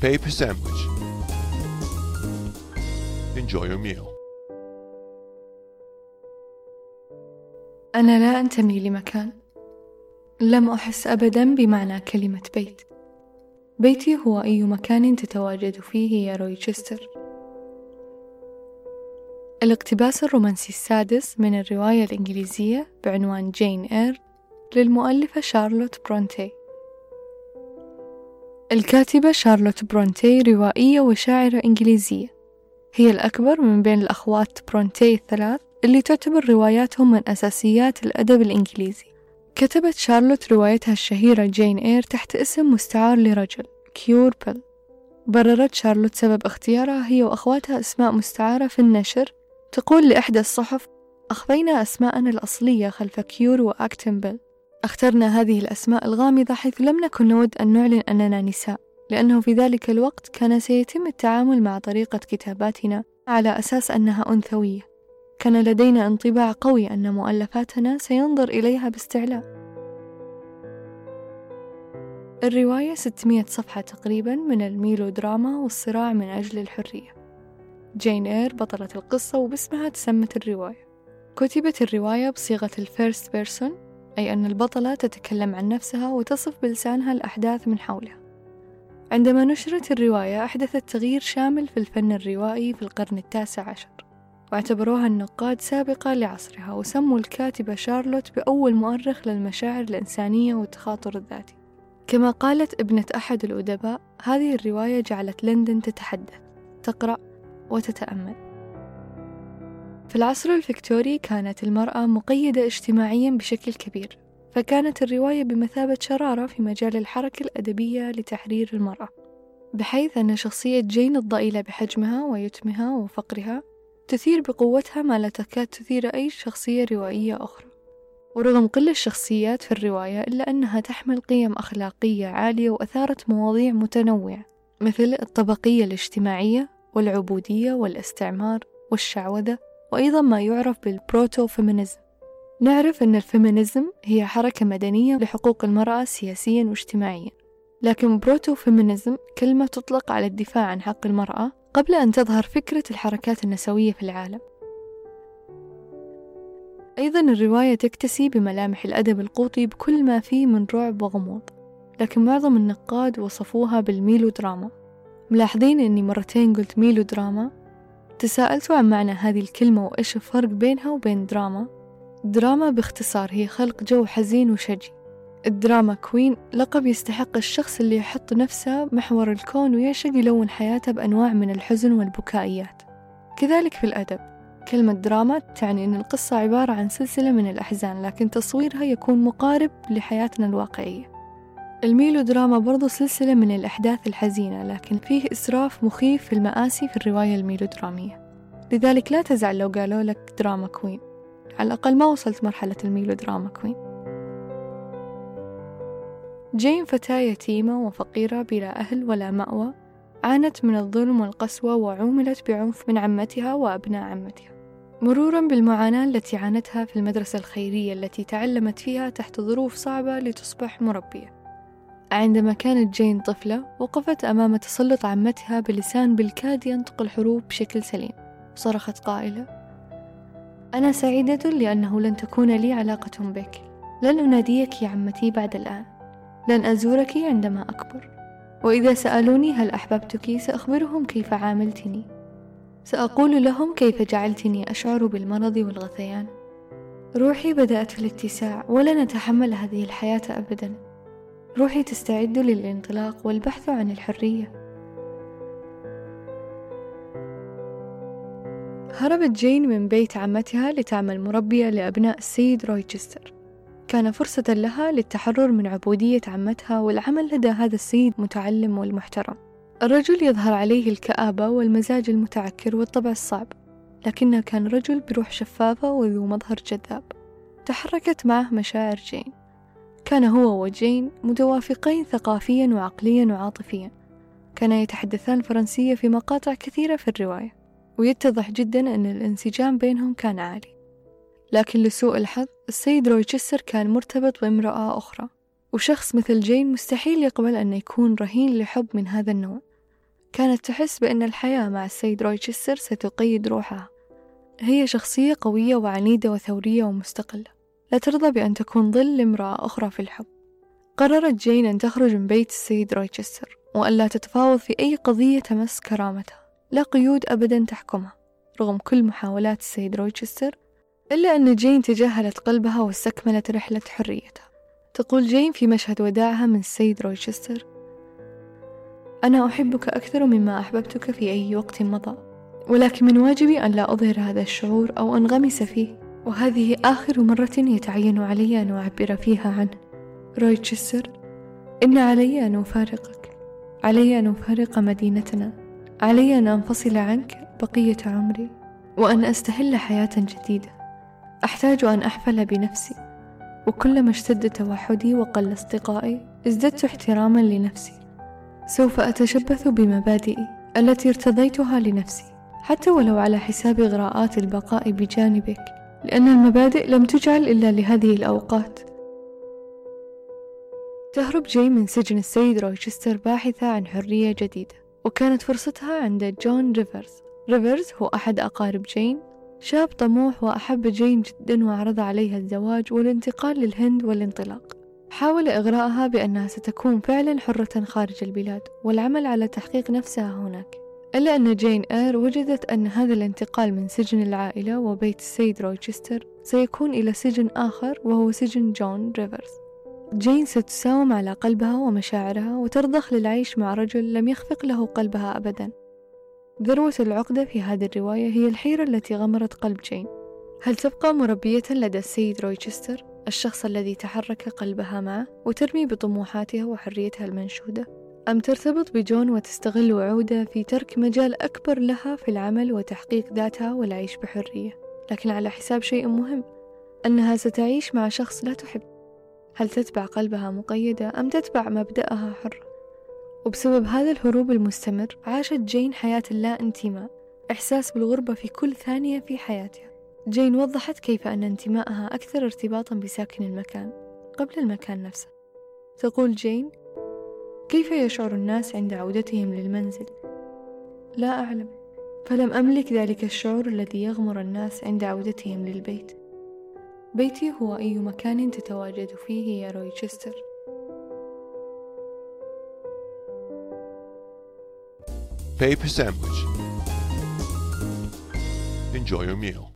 paper sandwich. Enjoy your meal. أنا لا أنتمي لمكان لم أحس أبدا بمعنى كلمة بيت بيتي هو أي مكان تتواجد فيه يا رويتشستر الاقتباس الرومانسي السادس من الرواية الإنجليزية بعنوان جين إير للمؤلفة شارلوت برونتي الكاتبة شارلوت برونتي روائية وشاعرة إنجليزية. هي الأكبر من بين الأخوات برونتي الثلاث اللي تعتبر رواياتهم من أساسيات الأدب الإنجليزي. كتبت شارلوت روايتها الشهيرة جين إير تحت اسم مستعار لرجل كيورر بيل. بررت شارلوت سبب اختيارها هي وأخواتها أسماء مستعارة في النشر. تقول لإحدى الصحف أخفينا أسماءنا الأصلية خلف كيورر وأكتن بيل. أخترنا هذه الأسماء الغامضة حيث لم نكن نود أن نعلن أننا نساء لأنه في ذلك الوقت كان سيتم التعامل مع طريقة كتاباتنا على أساس أنها أنثوية. كان لدينا انطباع قوي أن مؤلفاتنا سينظر إليها باستعلاء. الرواية 600 صفحة تقريبا من الميلودراما والصراع من أجل الحرية. جين إير بطلة القصة وباسمها تسمت الرواية. كتبت الرواية بصيغة ال first person أي أن البطلة تتكلم عن نفسها وتصف بلسانها الأحداث من حولها. عندما نشرت الرواية أحدثت تغيير شامل في الفن الروائي في القرن التاسع عشر واعتبروها النقاد سابقة لعصرها وسموا الكاتبة شارلوت بأول مؤرخ للمشاعر الإنسانية والتخاطر الذاتي. كما قالت ابنة أحد الأدباء هذه الرواية جعلت لندن تتحدث تقرأ وتتأمل. في العصر الفكتوري كانت المرأة مقيدة اجتماعيا بشكل كبير فكانت الرواية بمثابة شرارة في مجال الحركة الأدبية لتحرير المرأة بحيث أن شخصية جين الضئيلة بحجمها ويتمها وفقرها تثير بقوتها ما لا تكاد تثير أي شخصية روائية أخرى. ورغم قل الشخصيات في الرواية إلا أنها تحمل قيم أخلاقية عالية وأثارت مواضيع متنوعة مثل الطبقية الاجتماعية والعبودية والاستعمار والشعوذة وأيضا ما يعرف بال proto feminism. نعرف أن ال feminism هي حركة مدنية لحقوق المرأة سياسيا واجتماعيا. لكن proto feminism كلمة تطلق على الدفاع عن حق المرأة قبل أن تظهر فكرة الحركات النسوية في العالم. أيضا الرواية تكتسي بملامح الأدب القوطي بكل ما فيه من رعب وغموض. لكن معظم النقاد وصفوها بالميلودراما. ملاحظين أني مرتين قلت ميلودراما؟ تساءلت عن معنى هذه الكلمة وإيش الفرق بينها وبين دراما؟ دراما باختصار هي خلق جو حزين وشجي. ال drama queen لقب يستحق الشخص اللي يحط نفسه محور الكون ويعشق يلون حياته بأنواع من الحزن والبكائيات. كذلك في الأدب. كلمة دراما تعني أن القصة عبارة عن سلسلة من الأحزان لكن تصويرها يكون مقارب لحياتنا الواقعية. الميلودراما برضو سلسلة من الأحداث الحزينة لكن فيه إسراف مخيف في المآسي في الرواية الميلودرامية. لذلك لا تزعل لو قالوا لك drama queen. على الأقل ما وصلت مرحلة ال melodrama queen. جين فتاة يتيمة وفقيرة بلا أهل ولا مأوى عانت من الظلم والقسوة وعوملت بعنف من عمتها وأبناء عمتها. مرورا بالمعاناة التي عانتها في المدرسة الخيرية التي تعلمت فيها تحت ظروف صعبة لتصبح مربية. عندما كانت جين طفلة وقفت أمام تسلط عمتها بلسان بالكاد ينطق الحروف بشكل سليم. صرخت قائلة أنا سعيدة لأنه لن تكون لي علاقة بك. لن أناديك يا عمتي بعد الآن. لن أزورك عندما أكبر. وإذا سألوني هل أحببتك سأخبرهم كيف عاملتني. سأقول لهم كيف جعلتني أشعر بالمرض والغثيان. روحي بدأت في الاتساع ولن أتحمل هذه الحياة أبدا. روحي تستعد للانطلاق والبحث عن الحرية. هربت جين من بيت عمتها لتعمل مربية لأبناء السيد رويتشستر. كان فرصة لها للتحرر من عبودية عمتها والعمل لدى هذا السيد متعلم والمحترم. الرجل يظهر عليه الكآبة والمزاج المتعكر والطبع الصعب لكنه كان رجل بروح شفافة وذو مظهر جذاب. تحركت معه مشاعر جين. كان هو وجين متوافقين ثقافيا وعقليا وعاطفيا. كانا يتحدثان الفرنسية في مقاطع كثيرة في الرواية ويتضح جدا أن الانسجام بينهم كان عالي. لكن لسوء الحظ السيد رويتشستر كان مرتبط بامرأة أخرى وشخص مثل جين مستحيل يقبل أن يكون رهين لحب من هذا النوع. كانت تحس بأن الحياة مع السيد رويتشستر ستقيد روحها. هي شخصية قوية وعنيدة وثورية ومستقلة. لا ترضى بأن تكون ظل لامرأة أخرى في الحب. قررت جين أن تخرج من بيت السيد رويتشستر وأن لا تتفاوض في أي قضية تمس كرامتها. لا قيود أبدا تحكمها رغم كل محاولات السيد رويتشستر إلا أن جين تجاهلت قلبها واستكملت رحلة حريتها. تقول جين في مشهد وداعها من السيد رويتشستر أنا أحبك أكثر مما أحببتك في أي وقت مضى ولكن من واجبي أن لا أظهر هذا الشعور أو أنغمس فيه. وهذه آخر مرة يتعين علي أن أعبر فيها عنه رويتشستر إن علي أن أفارقك. علي أن أفارق مدينتنا. علي أن أنفصل عنك بقية عمري. وأن أستهل حياة جديدة. أحتاج أن أحفل بنفسي. وكلما اشتد توحدي وقل أصدقائي ازددت احتراما لنفسي. سوف أتشبث بمبادئي التي ارتضيتها لنفسي. حتى ولو على حساب إغراءات البقاء بجانبك. لأن المبادئ لم تجعل إلا لهذه الأوقات. تهرب جين من سجن السيد رويتشستر باحثة عن حرية جديدة وكانت فرصتها عند جون ريفرز. ريفرز هو أحد أقارب جين. شاب طموح وأحب جين جدا وعرض عليها الزواج والانتقال للهند والانطلاق. حاول إغراءها بأنها ستكون فعلا حرة خارج البلاد والعمل على تحقيق نفسها هناك. إلا أن جين إير وجدت أن هذا الانتقال من سجن العائلة وبيت السيد رويتشستر سيكون إلى سجن آخر وهو سجن جون ريفرز. جين ستساوم على قلبها ومشاعرها وترضخ للعيش مع رجل لم يخفق له قلبها أبدا. ذروة العقدة في هذه الرواية هي الحيرة التي غمرت قلب جين. هل تبقى مربية لدى السيد رويتشستر الشخص الذي تحرك قلبها معه وترمي بطموحاتها وحريتها المنشودة؟ أم ترتبط بجون وتستغل وعوده في ترك مجال أكبر لها في العمل وتحقيق ذاتها والعيش بحرية. لكن على حساب شيء مهم أنها ستعيش مع شخص لا تحب. هل تتبع قلبها مقيدة أم تتبع مبدأها حرة؟ وبسبب هذا الهروب المستمر عاشت جين حياة اللا انتماء إحساس بالغربة في كل ثانية في حياتها. جين وضحت كيف أن انتمائها أكثر ارتباطا بساكن المكان قبل المكان نفسه. تقول جين كيف يشعر الناس عند عودتهم للمنزل لا أعلم فلم أملك ذلك الشعور الذي يغمر الناس عند عودتهم للبيت بيتي هو أي مكان تتواجد فيه يا رويتشستر Paper sandwich. Enjoy your meal.